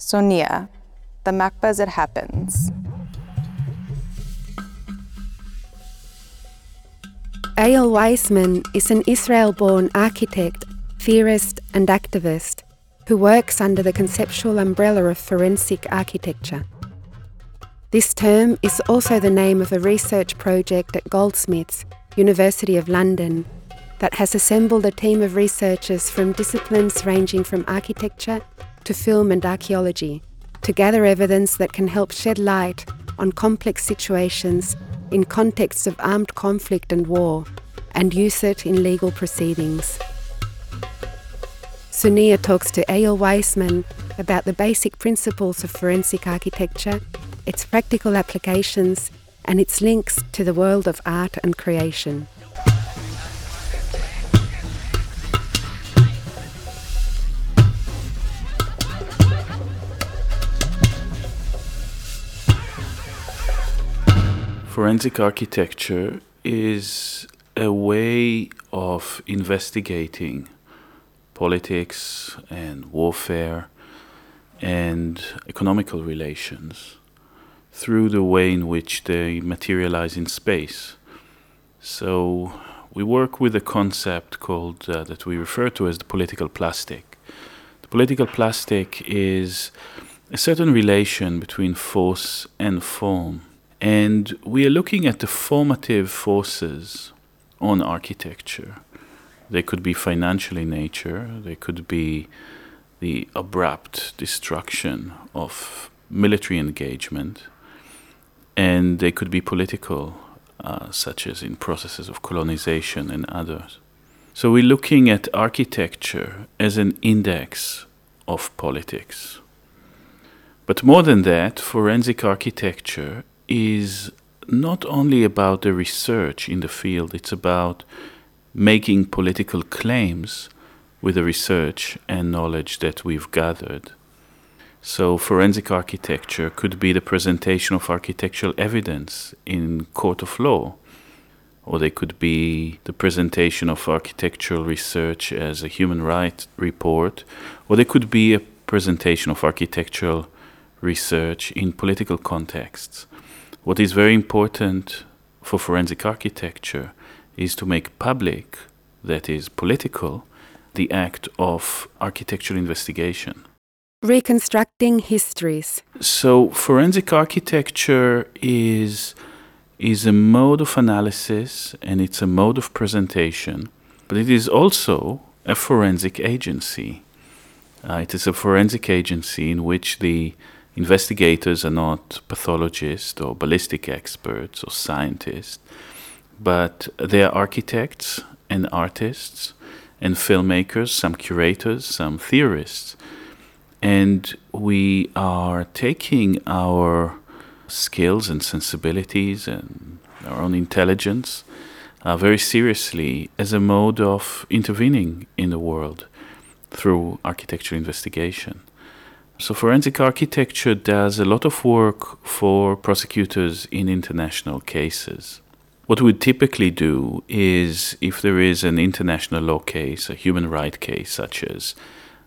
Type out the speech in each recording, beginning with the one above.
Sonia, the MACBA as it happens. Eyal Weizman is an Israel born architect, theorist, and activist who works under the conceptual umbrella of forensic architecture. This term is also the name of a research project at Goldsmiths, University of London, that has assembled a team of researchers from disciplines ranging from architecture to film and archaeology to gather evidence that can help shed light on complex situations in contexts of armed conflict and war and use it in legal proceedings. Sonia talks to Eyal Weizman about the basic principles of forensic architecture, its practical applications, and its links to the world of art and creation. Forensic architecture is a way of investigating politics and warfare and economical relations through the way in which they materialize in space. So we work with a concept called uh, that we refer to as the political plastic. The political plastic is a certain relation between force and form and we are looking at the formative forces on architecture. They could be financial in nature, they could be the abrupt destruction of military engagement, and they could be political, uh, such as in processes of colonization and others. So we're looking at architecture as an index of politics. But more than that, forensic architecture is not only about the research in the field, it's about making political claims with the research and knowledge that we've gathered. So, forensic architecture could be the presentation of architectural evidence in court of law, or they could be the presentation of architectural research as a human rights report, or they could be a presentation of architectural research in political contexts. What is very important for forensic architecture is to make public, that is political, the act of architectural investigation. Reconstructing histories. So, forensic architecture is, is a mode of analysis and it's a mode of presentation, but it is also a forensic agency. Uh, it is a forensic agency in which the investigators are not pathologists or ballistic experts or scientists, but they are architects and artists and filmmakers, some curators, some theorists. And we are taking our skills and sensibilities and our own intelligence uh, very seriously as a mode of intervening in the world through architectural investigation. So, forensic architecture does a lot of work for prosecutors in international cases. What we typically do is if there is an international law case, a human right case, such as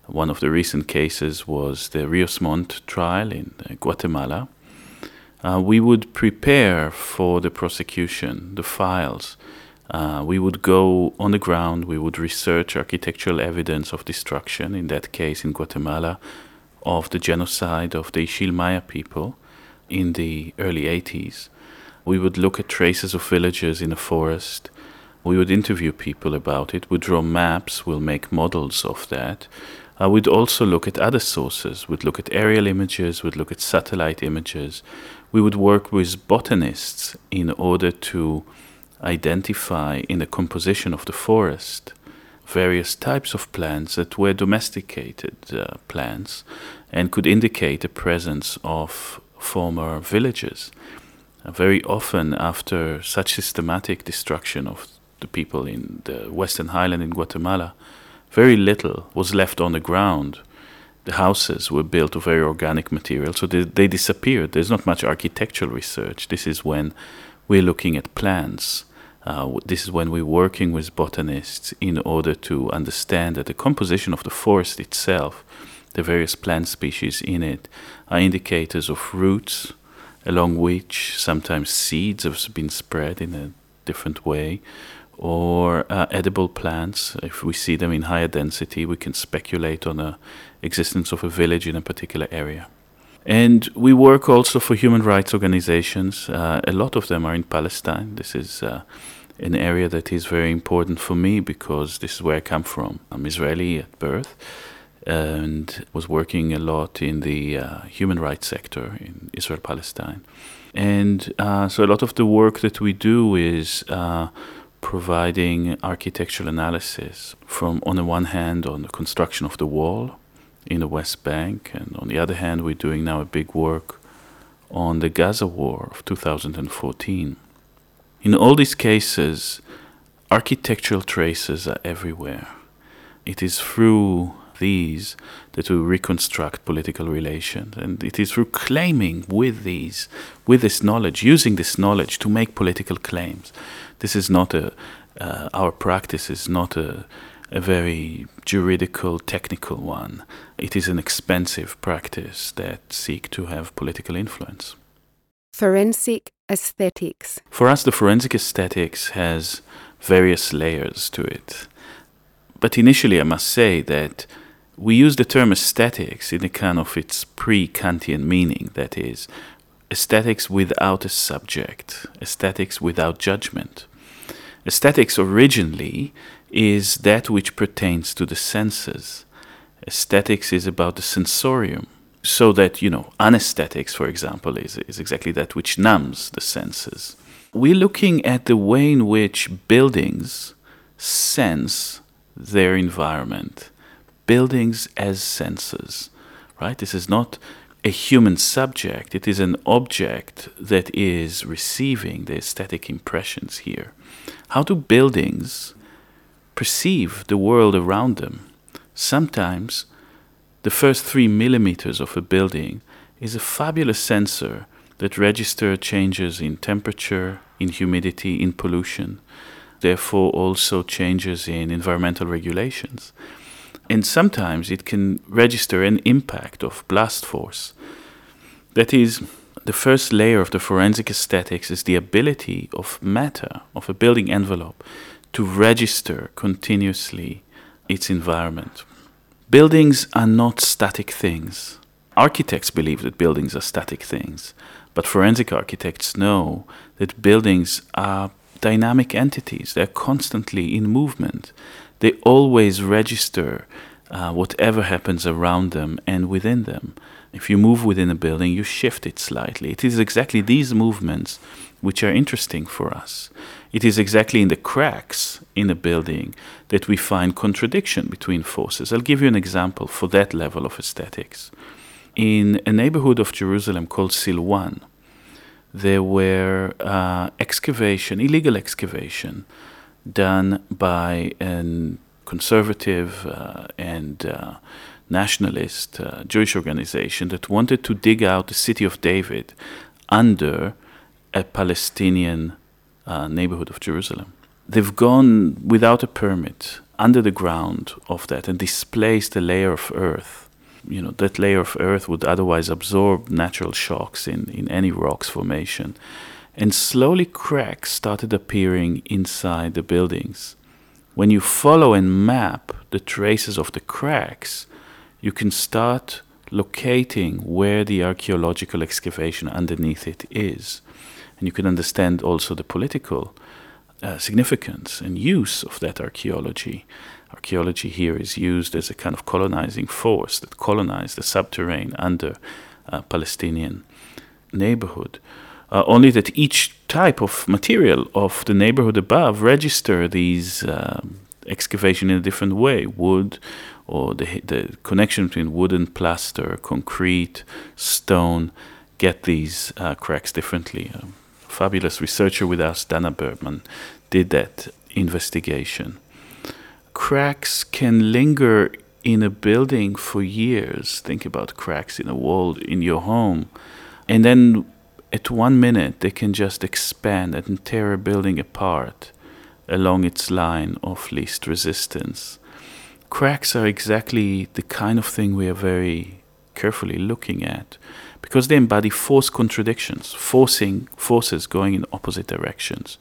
one of the recent cases was the Rios Montt trial in Guatemala, uh, we would prepare for the prosecution the files. Uh, we would go on the ground, we would research architectural evidence of destruction, in that case in Guatemala of the genocide of the Ixil Maya people in the early 80s. We would look at traces of villages in a forest. We would interview people about it. We'd draw maps. We'll make models of that. Uh, we'd also look at other sources. We'd look at aerial images. We'd look at satellite images. We would work with botanists in order to identify in the composition of the forest various types of plants that were domesticated uh, plants and could indicate the presence of former villages. Uh, very often, after such systematic destruction of the people in the Western Highland in Guatemala, very little was left on the ground. The houses were built of very organic material, so they, they disappeared. There's not much architectural research. This is when we're looking at plants uh, this is when we're working with botanists in order to understand that the composition of the forest itself the various plant species in it are indicators of routes along which sometimes seeds have been spread in a different way or uh, edible plants. If we see them in higher density, we can speculate on the existence of a village in a particular area. And we work also for human rights organizations. Uh, a lot of them are in Palestine. This is uh, an area that is very important for me because this is where I come from. I'm Israeli at birth and was working a lot in the uh, human rights sector in Israel Palestine. And uh, so a lot of the work that we do is uh, providing architectural analysis from, on the one hand, on the construction of the wall in the West Bank, and on the other hand, we're doing now a big work on the Gaza war of 2014. In all these cases, architectural traces are everywhere. It is through these that we reconstruct political relations, and it is through claiming with these, with this knowledge, using this knowledge to make political claims this is not a, uh, our practice is not a, a very juridical, technical one. It is an expensive practice that seek to have political influence. Forensic aesthetics. For us, the forensic aesthetics has various layers to it. But initially, I must say that we use the term aesthetics in a kind of its pre Kantian meaning, that is, aesthetics without a subject, aesthetics without judgment. Aesthetics originally is that which pertains to the senses. Aesthetics is about the sensorium. So that, you know, anesthetics, for example, is, is exactly that which numbs the senses. We're looking at the way in which buildings sense their environment. Buildings as senses, right? This is not a human subject, it is an object that is receiving the aesthetic impressions here. How do buildings perceive the world around them? Sometimes the first three millimeters of a building is a fabulous sensor that registers changes in temperature, in humidity, in pollution, therefore also changes in environmental regulations. And sometimes it can register an impact of blast force. That is, the first layer of the forensic aesthetics is the ability of matter, of a building envelope, to register continuously its environment. Buildings are not static things. Architects believe that buildings are static things, but forensic architects know that buildings are dynamic entities. They're constantly in movement. They always register uh, whatever happens around them and within them. If you move within a building, you shift it slightly. It is exactly these movements which are interesting for us. It is exactly in the cracks in a building that we find contradiction between forces. I'll give you an example for that level of aesthetics. In a neighborhood of Jerusalem called Silwan, there were uh, excavation, illegal excavation, done by a conservative uh, and uh, nationalist uh, Jewish organization that wanted to dig out the city of David under a Palestinian uh, neighborhood of Jerusalem. They've gone without a permit under the ground of that and displaced a layer of earth. You know, that layer of earth would otherwise absorb natural shocks in, in any rocks formation. And slowly cracks started appearing inside the buildings. When you follow and map the traces of the cracks, you can start locating where the archaeological excavation underneath it is. And you can understand also the political uh, significance and use of that archaeology. Archaeology here is used as a kind of colonizing force that colonized the subterranean under uh, Palestinian neighborhood. Uh, only that each type of material of the neighborhood above register these um, excavation in a different way. Wood, or the, the connection between wood and plaster, concrete, stone, get these uh, cracks differently. A fabulous researcher with us, Dana Bergman, did that investigation. Cracks can linger in a building for years. Think about cracks in a wall in your home. And then at one minute, they can just expand and tear a building apart along its line of least resistance cracks are exactly the kind of thing we are very carefully looking at because they embody force contradictions, forcing forces going in opposite directions.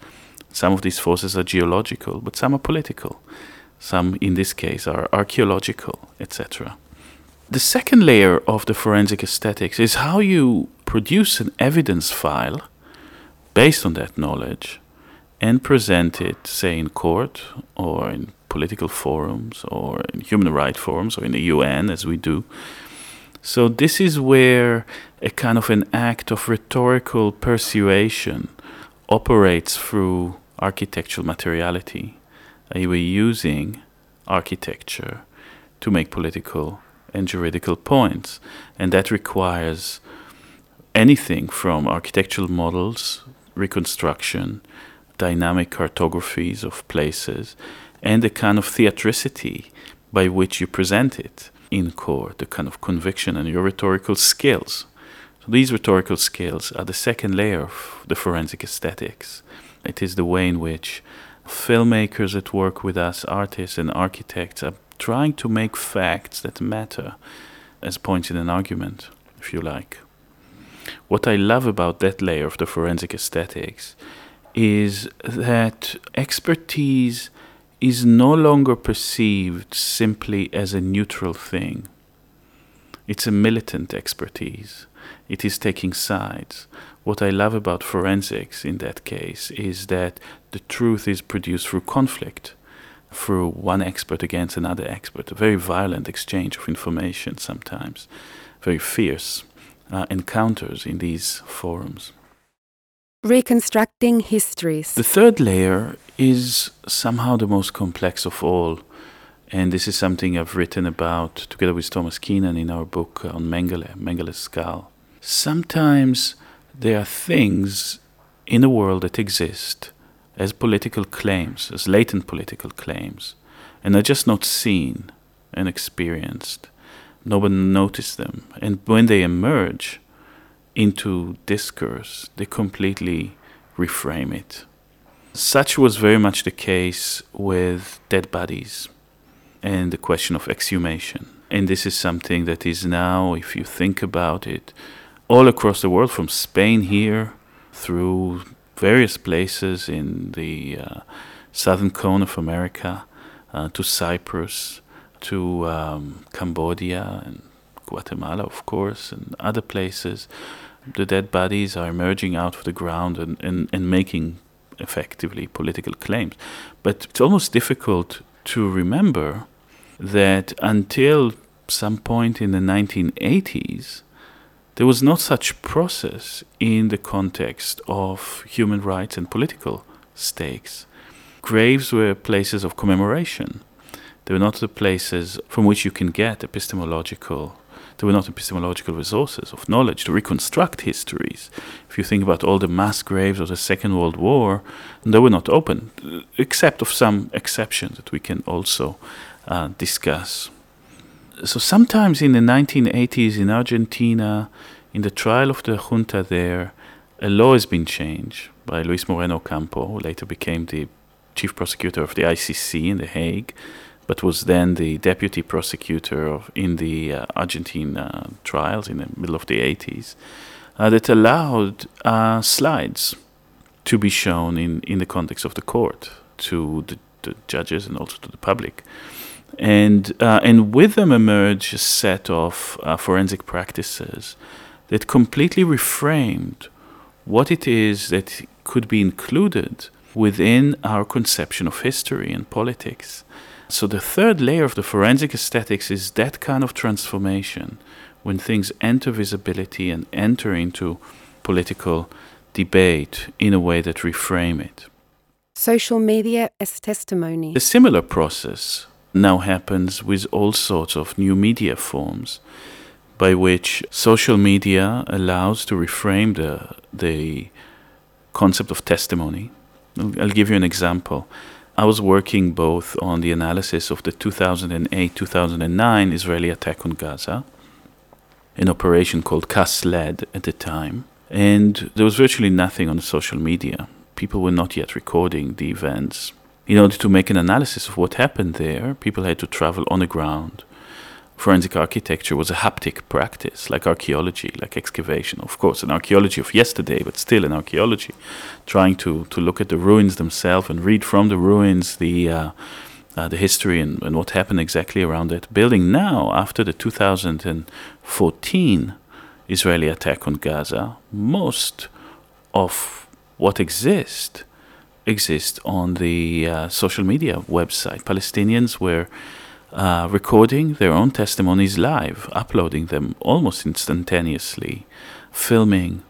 Some of these forces are geological, but some are political. Some, in this case, are archaeological, etc. The second layer of the forensic aesthetics is how you produce an evidence file based on that knowledge and present it, say, in court or in political forums or in human rights forums or in the UN, as we do. So, this is where a kind of an act of rhetorical persuasion operates through architectural materiality. Uh, we're using architecture to make political and juridical points, and that requires anything from architectural models, reconstruction, dynamic cartographies of places, and the kind of theatricity by which you present it in court, the kind of conviction and your rhetorical skills. So these rhetorical skills are the second layer of the forensic aesthetics. It is the way in which filmmakers that work with us, artists and architects, are trying to make facts that matter as points in an argument, if you like. What I love about that layer of the forensic aesthetics is that expertise is no longer perceived simply as a neutral thing. It's a militant expertise. It is taking sides. What I love about forensics in that case is that the truth is produced through conflict, through one expert against another expert, a very violent exchange of information sometimes, very fierce uh, encounters in these forums. Reconstructing histories. The third layer is somehow the most complex of all. And this is something I've written about together with Thomas Keenan in our book uh, on Mengele, Mengele's skull. Sometimes there are things in the world that exist as political claims, as latent political claims, and are just not seen and experienced. Nobody noticed them. And when they emerge into discourse, they completely reframe it. Such was very much the case with dead bodies and the question of exhumation. And this is something that is now, if you think about it, all across the world, from Spain here through various places in the uh, southern cone of America uh, to Cyprus to um, Cambodia and Guatemala, of course, and other places. The dead bodies are emerging out of the ground and, and, and making effectively political claims. But it's almost difficult to remember that until some point in the 1980s, there was not such process in the context of human rights and political stakes. Graves were places of commemoration. They were not the places from which you can get epistemological there were not epistemological resources of knowledge to reconstruct histories. If you think about all the mass graves of the Second World War, they were not open, except of some exceptions that we can also uh, discuss. So sometimes in the 1980s in Argentina, in the trial of the junta there, a law has been changed by Luis Moreno Ocampo, who later became the chief prosecutor of the ICC in The Hague, but was then the deputy prosecutor of, in the uh, Argentine uh, trials in the middle of the 80s, uh, that allowed uh, slides to be shown in, in the context of the court to the, the judges and also to the public. And, uh, and with them emerged a set of uh, forensic practices that completely reframed what it is that could be included within our conception of history and politics. So the third layer of the forensic aesthetics is that kind of transformation when things enter visibility and enter into political debate in a way that reframe it. Social media as testimony. A similar process now happens with all sorts of new media forms by which social media allows to reframe the, the concept of testimony. I'll give you an example. I was working both on the analysis of the 2008 2009 Israeli attack on Gaza, an operation called Cast-Lead at the time, and there was virtually nothing on social media. People were not yet recording the events. in order to make an analysis of what happened there, people had to travel on the ground. Forensic architecture was a haptic practice, like archaeology, like excavation. Of course, an archaeology of yesterday, but still an archaeology, trying to, to look at the ruins themselves and read from the ruins the, uh, uh, the history and, and what happened exactly around that building. Now, after the 2014 Israeli attack on Gaza, most of what exists exists on the uh, social media website. Palestinians were uh, recording their own testimonies live, uploading them almost instantaneously, filming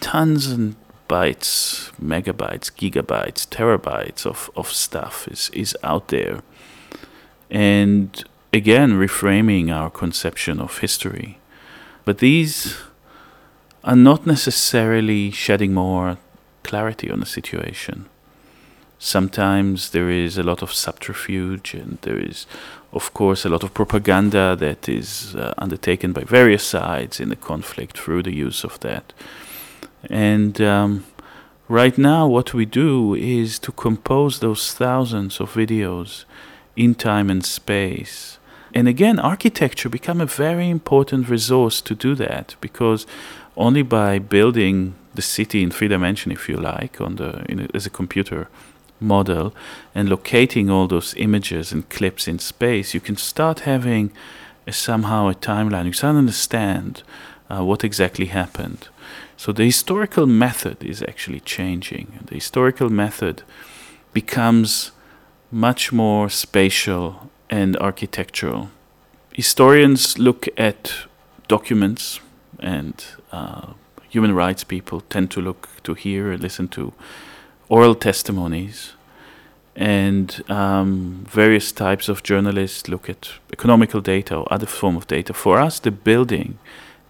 tons and bytes, megabytes, gigabytes, terabytes of, of stuff is, is out there. And again, reframing our conception of history. But these are not necessarily shedding more clarity on the situation. Sometimes there is a lot of subterfuge, and there is, of course, a lot of propaganda that is uh, undertaken by various sides in the conflict through the use of that. And um, right now, what we do is to compose those thousands of videos in time and space. And again, architecture become a very important resource to do that because only by building the city in three dimension, if you like, on the a, as a computer model and locating all those images and clips in space, you can start having a, somehow a timeline. You start to understand uh, what exactly happened. So the historical method is actually changing. The historical method becomes much more spatial and architectural. Historians look at documents, and uh, human rights people tend to look to hear and listen to oral testimonies, and um, various types of journalists look at economical data or other form of data. For us, the building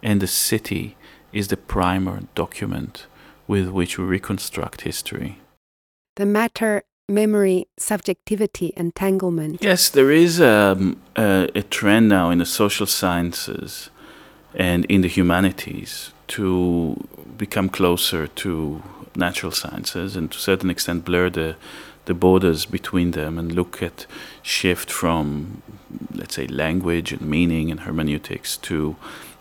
and the city is the primer document with which we reconstruct history. The matter, memory, subjectivity entanglement. Yes, there is um, a, a trend now in the social sciences and in the humanities to become closer to natural sciences and to a certain extent blur the the borders between them and look at shift from let's say language and meaning and hermeneutics to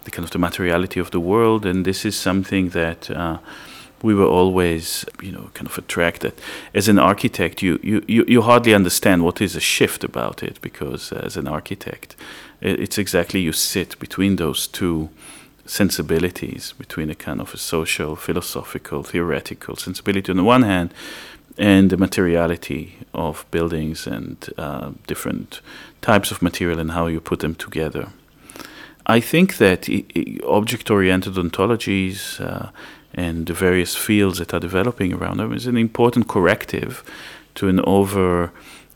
the kind of the materiality of the world. And this is something that uh, we were always you know kind of attracted. As an architect you, you, you, you hardly understand what is a shift about it because as an architect it's exactly you sit between those two sensibilities between a kind of a social, philosophical, theoretical sensibility on the one hand, and the materiality of buildings and uh, different types of material and how you put them together. I think that object oriented ontologies uh, and the various fields that are developing around them is an important corrective to an over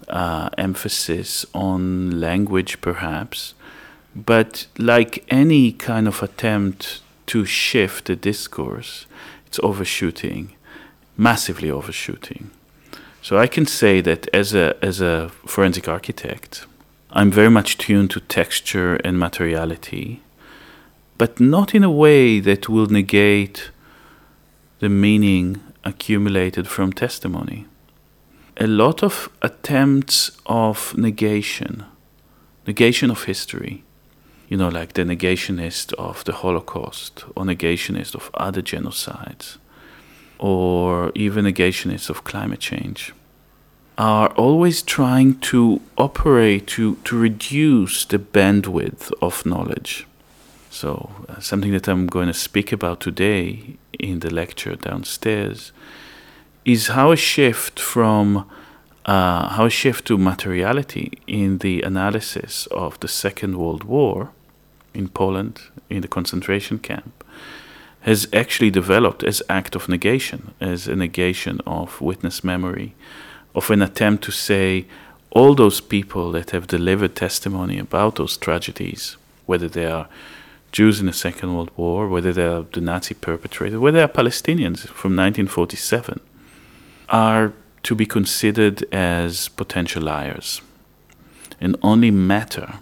uh, emphasis on language, perhaps, but like any kind of attempt to shift the discourse, it's overshooting, massively overshooting. So I can say that as a as a forensic architect, I'm very much tuned to texture and materiality, but not in a way that will negate the meaning accumulated from testimony. A lot of attempts of negation, negation of history, you know, like the negationist of the Holocaust or negationist of other genocides or even negationists of climate change are always trying to operate to, to reduce the bandwidth of knowledge. So, uh, something that I'm going to speak about today in the lecture downstairs is how a shift from uh, how a shift to materiality in the analysis of the Second World War in Poland in the concentration camp has actually developed as act of negation, as a negation of witness memory, of an attempt to say all those people that have delivered testimony about those tragedies, whether they are Jews in the Second World War, whether they are the Nazi perpetrators, whether they are Palestinians from 1947, are to be considered as potential liars. And only matter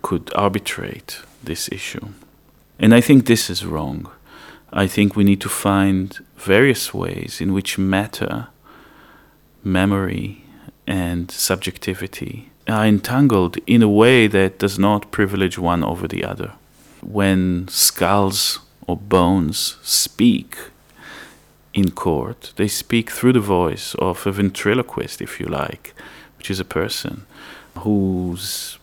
could arbitrate this issue. And I think this is wrong. I think we need to find various ways in which matter, memory, and subjectivity are entangled in a way that does not privilege one over the other. When skulls or bones speak in court, they speak through the voice of a ventriloquist, if you like, which is a person whose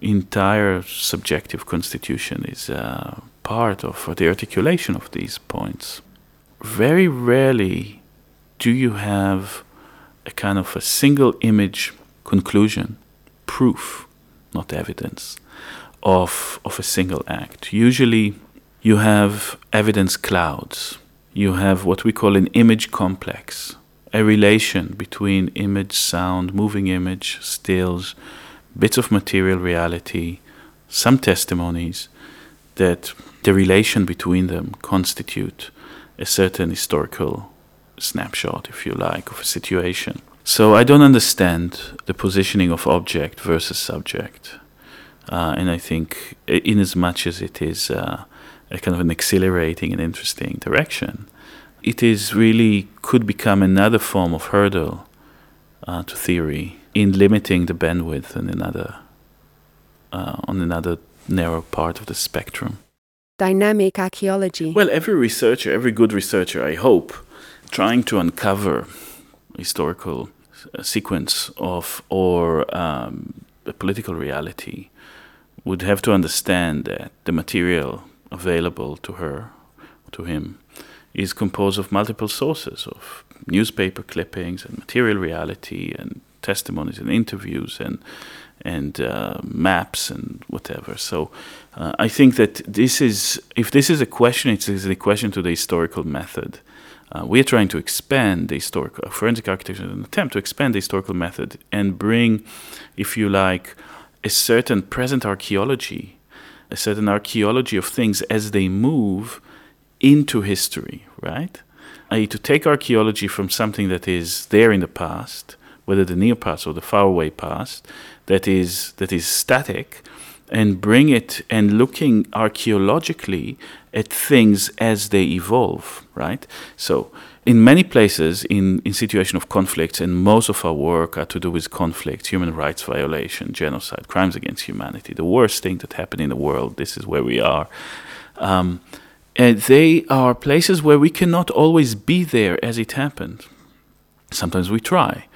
entire subjective constitution is uh, part of the articulation of these points. Very rarely do you have a kind of a single image conclusion, proof, not evidence, of, of a single act. Usually you have evidence clouds. You have what we call an image complex, a relation between image, sound, moving image, stills, bits of material reality, some testimonies that the relation between them constitute a certain historical snapshot, if you like, of a situation. So I don't understand the positioning of object versus subject. Uh, and I think, in as much as it is uh, a kind of an exhilarating and interesting direction, it is really could become another form of hurdle uh, to theory in limiting the bandwidth on another uh, on another narrow part of the spectrum. Dynamic archaeology. Well, every researcher, every good researcher, I hope, trying to uncover historical uh, sequence of or um, a political reality would have to understand that the material available to her, to him, is composed of multiple sources of newspaper clippings and material reality and testimonies and interviews and and uh, maps and whatever. So uh, I think that this is if this is a question, it is a question to the historical method. Uh, we are trying to expand the historical forensic architecture, an attempt to expand the historical method and bring, if you like, a certain present archaeology, a certain archaeology of things as they move into history, right? I to take archaeology from something that is there in the past whether the near past or the faraway past, that is that is static, and bring it and looking archaeologically at things as they evolve, right? So in many places in, in situation of conflicts, and most of our work are to do with conflicts, human rights violation, genocide, crimes against humanity, the worst thing that happened in the world, this is where we are. Um, and they are places where we cannot always be there as it happened. Sometimes we try.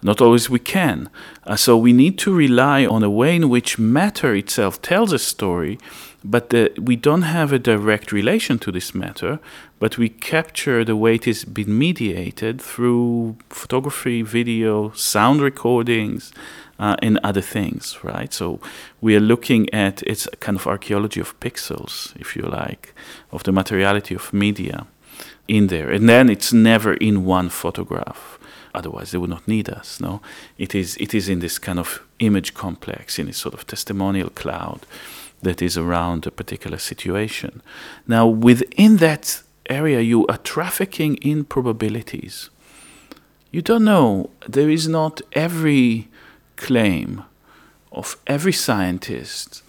Not always we can. Uh, so we need to rely on a way in which matter itself tells a story, but the, we don't have a direct relation to this matter, but we capture the way it has been mediated through photography, video, sound recordings, uh, and other things, right? So we are looking at it's kind of archaeology of pixels, if you like, of the materiality of media in there. And then it's never in one photograph Otherwise, they would not need us. No, it is it is in this kind of image complex, in this sort of testimonial cloud that is around a particular situation. Now, within that area, you are trafficking in probabilities. You don't know. There is not every claim of every scientist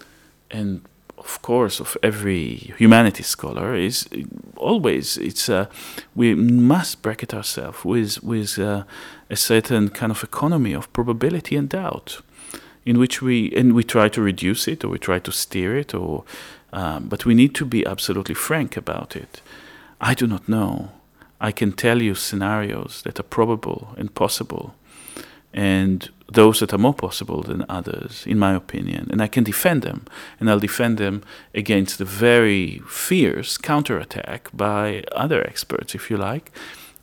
and of course, of every humanities scholar is always it's uh, we must bracket ourselves with with uh, a certain kind of economy of probability and doubt, in which we and we try to reduce it or we try to steer it or, um, but we need to be absolutely frank about it. I do not know. I can tell you scenarios that are probable and possible, and those that are more possible than others, in my opinion. And I can defend them. And I'll defend them against the very fierce counterattack by other experts, if you like.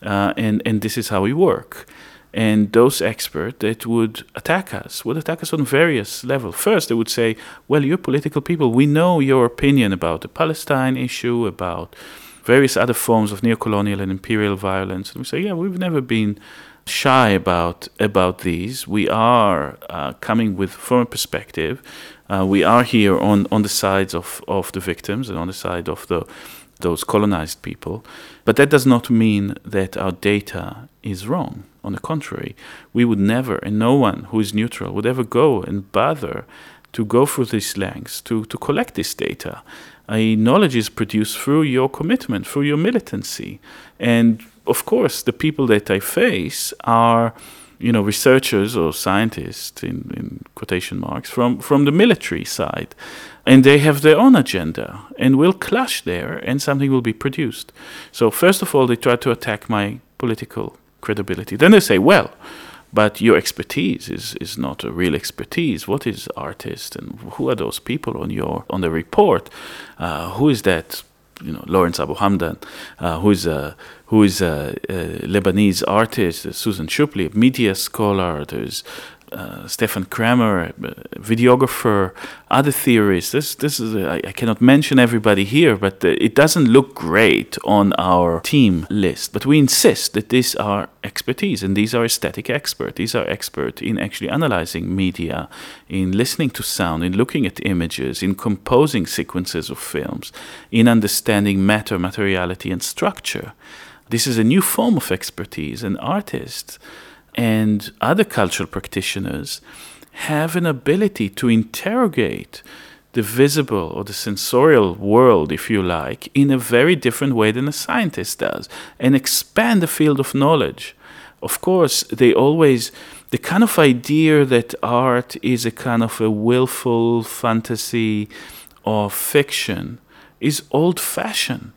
Uh, and, and this is how we work. And those experts that would attack us would attack us on various levels. First, they would say, Well, you're political people. We know your opinion about the Palestine issue, about various other forms of neocolonial and imperial violence. And we say, Yeah, we've never been shy about about these. We are uh, coming with from a perspective. Uh, we are here on, on the sides of, of the victims and on the side of the those colonized people. But that does not mean that our data is wrong. On the contrary, we would never, and no one who is neutral would ever go and bother to go through these lengths to, to collect this data. A knowledge is produced through your commitment, through your militancy. And of course, the people that I face are you know, researchers or scientists in, in quotation marks from, from the military side. And they have their own agenda and will clash there and something will be produced. So, first of all, they try to attack my political credibility. Then they say, well, but your expertise is, is not a real expertise. What is artist and who are those people on your on the report? Uh, who is that? You know, Lawrence Abu Hamdan, uh, who is a who is a, a Lebanese artist, Susan Schuppli, a media scholar. There's uh, Stefan Kramer, videographer, other theorists. This, this is a, I cannot mention everybody here, but it doesn't look great on our team list. But we insist that these are expertise, and these are aesthetic experts. These are experts in actually analyzing media, in listening to sound, in looking at images, in composing sequences of films, in understanding matter, materiality, and structure. This is a new form of expertise, and artists and other cultural practitioners have an ability to interrogate the visible or the sensorial world, if you like, in a very different way than a scientist does and expand the field of knowledge. Of course, they always, the kind of idea that art is a kind of a willful fantasy or fiction is old fashioned.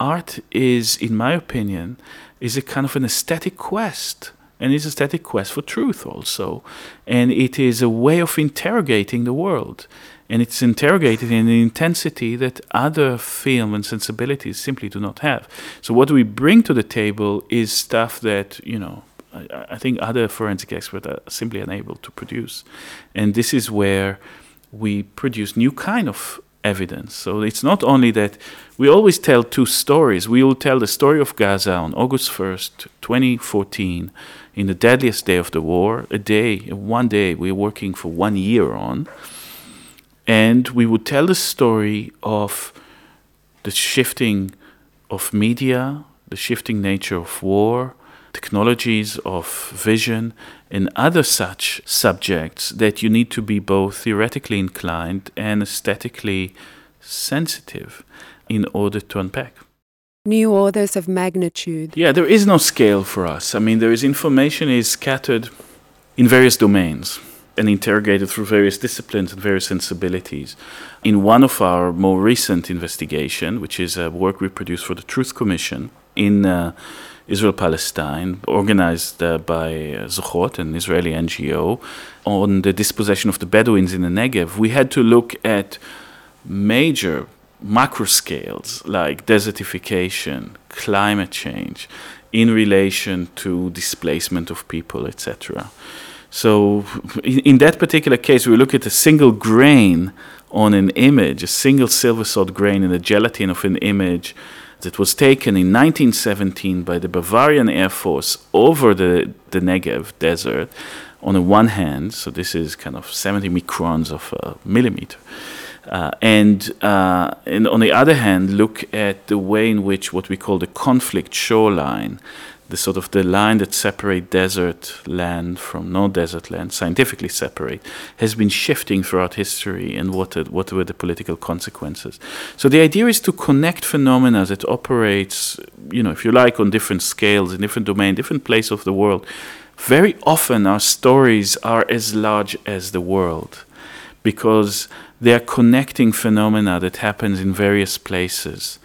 Art is, in my opinion, is a kind of an aesthetic quest and it's a static quest for truth also. And it is a way of interrogating the world. And it's interrogated in an intensity that other film and sensibilities simply do not have. So what we bring to the table is stuff that, you know, I, I think other forensic experts are simply unable to produce. And this is where we produce new kind of evidence. So it's not only that we always tell two stories. We will tell the story of Gaza on August 1st, 2014, in the deadliest day of the war, a day, one day we're working for one year on. And we would tell the story of the shifting of media, the shifting nature of war, technologies of vision, and other such subjects that you need to be both theoretically inclined and aesthetically sensitive in order to unpack. New orders of magnitude. Yeah, there is no scale for us. I mean, there is information is scattered in various domains and interrogated through various disciplines and various sensibilities. In one of our more recent investigation, which is a work we produced for the Truth Commission in uh, Israel Palestine, organized uh, by Zochrot, an Israeli NGO, on the dispossession of the Bedouins in the Negev, we had to look at major macro scales like desertification, climate change, in relation to displacement of people, etc. So, in, in, that particular case, we look at a single grain on an image, a single silver salt grain in the gelatin of an image that was taken in 1917 by the Bavarian Air Force over the, the Negev desert on the one hand, so this is kind of 70 microns of a millimeter. Uh, and, uh, and on the other hand, look at the way in which what we call the conflict shoreline, the sort of the line that separate desert land from no desert land, scientifically separate, has been shifting throughout history and what, what were the political consequences. So the idea is to connect phenomena that operates, you know, if you like, on different scales, in different domain, different place of the world. Very often our stories are as large as the world because they are connecting phenomena that happens in various places.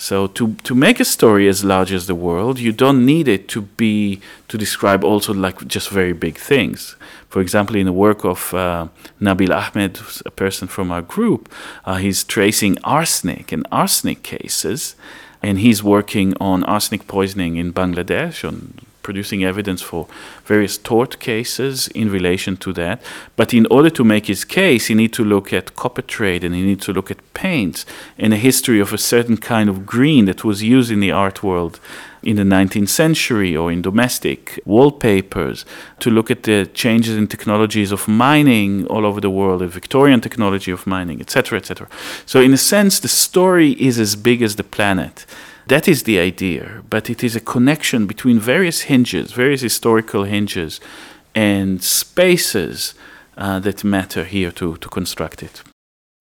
So to, to make a story as large as the world, you don't need it to be to describe also like just very big things. For example, in the work of uh, Nabil Ahmed, a person from our group, uh, he's tracing arsenic and arsenic cases, and he's working on arsenic poisoning in Bangladesh, on producing evidence for various tort cases in relation to that. But in order to make his case, he need to look at copper trade and he need to look at paints and a history of a certain kind of green that was used in the art world in the 19th century or in domestic wallpapers to look at the changes in technologies of mining all over the world, the Victorian technology of mining, etc., etc. So, in a sense, the story is as big as the planet. That is the idea, but it is a connection between various hinges, various historical hinges, and spaces uh, that matter here to, to construct it.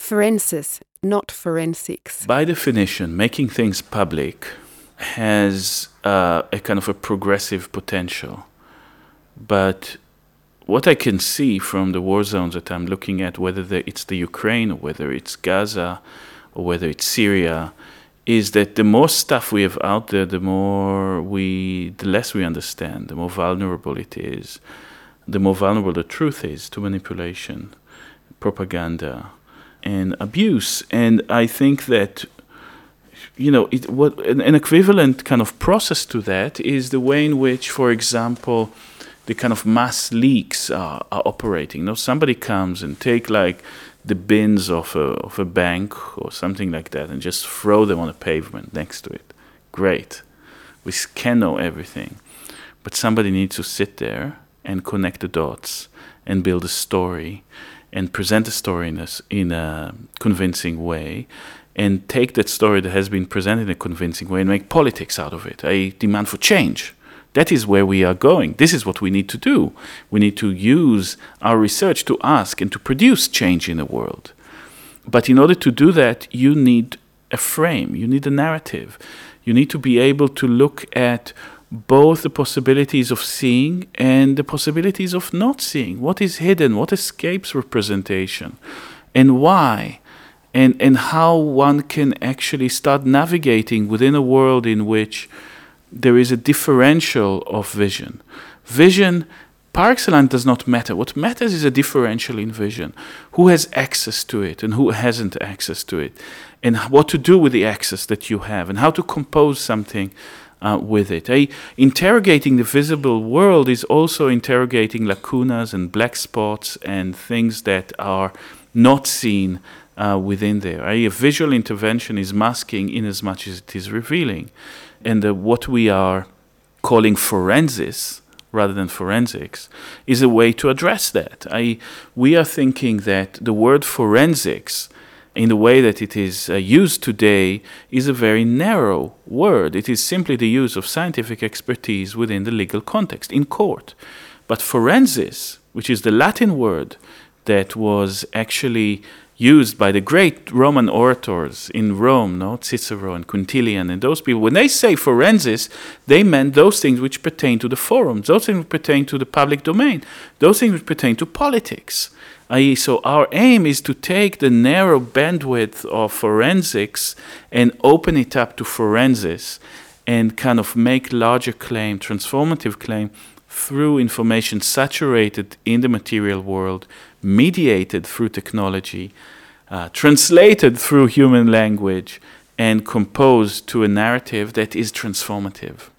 Forensis, not forensics. By definition, making things public has uh, a kind of a progressive potential. But what I can see from the war zones that I'm looking at, whether it's the Ukraine or whether it's Gaza or whether it's Syria, is that the more stuff we have out there, the more we, the less we understand, the more vulnerable it is, the more vulnerable the truth is to manipulation, propaganda, and abuse. And I think that you know, it, what an, an, equivalent kind of process to that is the way in which, for example, the kind of mass leaks are, are operating. You know, somebody comes and take like the bins of a, of a bank or something like that and just throw them on a pavement next to it. Great. We can know everything. But somebody needs to sit there and connect the dots and build a story and present the story in a, in a convincing way and take that story that has been presented in a convincing way and make politics out of it, a demand for change. That is where we are going. This is what we need to do. We need to use our research to ask and to produce change in the world. But in order to do that, you need a frame, you need a narrative. You need to be able to look at both the possibilities of seeing and the possibilities of not seeing. What is hidden? What escapes representation? And why? And, and how one can actually start navigating within a world in which there is a differential of vision. Vision, par excellence, does not matter. What matters is a differential in vision. Who has access to it and who hasn't access to it, and what to do with the access that you have, and how to compose something uh, with it. Interrogating the visible world is also interrogating lacunas and black spots and things that are not seen uh, within there. A visual intervention is masking in as much as it is revealing and the, what we are calling forensis rather than forensics is a way to address that. I, we are thinking that the word forensics, in the way that it is uh, used today, is a very narrow word. It is simply the use of scientific expertise within the legal context, in court. But forensis, which is the Latin word that was actually used by the great Roman orators in Rome, no? Cicero and Quintilian and those people. When they say forensis, they meant those things which pertain to the forums, those things which pertain to the public domain, those things which pertain to politics. I.e., so our aim is to take the narrow bandwidth of forensics and open it up to forensis and kind of make larger claim, transformative claim through information saturated in the material world mediated through technology, uh, translated through human language, and composed to a narrative that is transformative.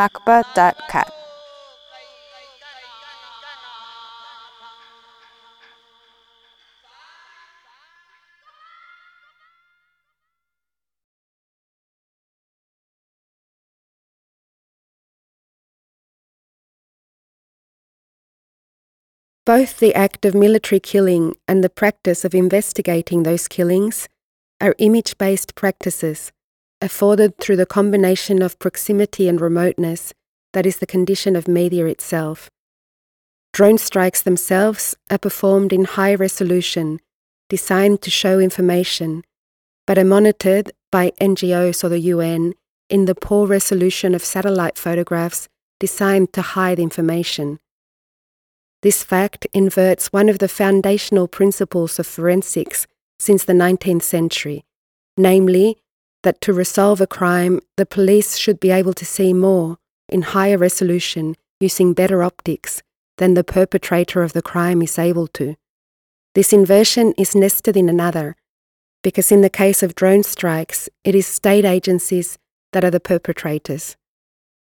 macba.cat. Both the act of military killing and the practice of investigating those killings are image based practices afforded through the combination of proximity and remoteness that is the condition of media itself. Drone strikes themselves are performed in high resolution, designed to show information, but are monitored by NGOs or the UN in the poor resolution of satellite photographs designed to hide information. This fact inverts one of the foundational principles of forensics since the 19th century, namely, that to resolve a crime, the police should be able to see more in higher resolution using better optics than the perpetrator of the crime is able to. This inversion is nested in another, because in the case of drone strikes, it is state agencies that are the perpetrators.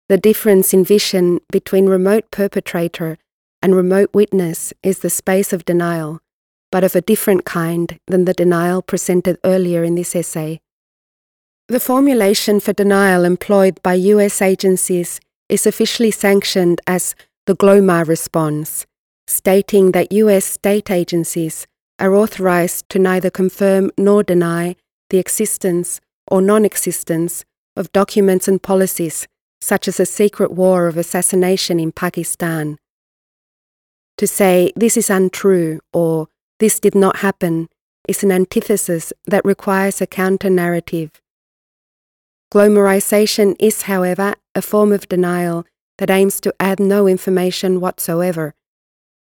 The difference in vision between remote perpetrator and remote witness is the space of denial, but of a different kind than the denial presented earlier in this essay. The formulation for denial employed by US agencies is officially sanctioned as the GLOMAR response, stating that US state agencies are authorized to neither confirm nor deny the existence or non existence of documents and policies such as a secret war of assassination in Pakistan. To say this is untrue or this did not happen is an antithesis that requires a counter narrative. Glomarization is, however, a form of denial that aims to add no information whatsoever.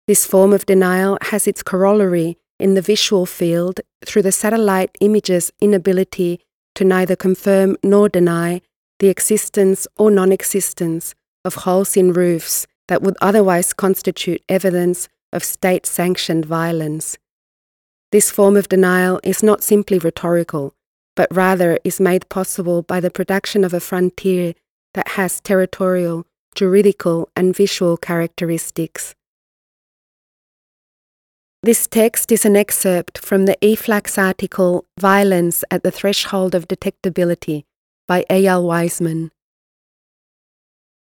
This form of denial has its corollary in the visual field through the satellite image's inability to neither confirm nor deny the existence or non existence of holes in roofs that would otherwise constitute evidence of state sanctioned violence. This form of denial is not simply rhetorical, but rather is made possible by the production of a frontier that has territorial, juridical, and visual characteristics. This text is an excerpt from the e-flux article Violence at the Threshold of Detectability by Eyal Weizman.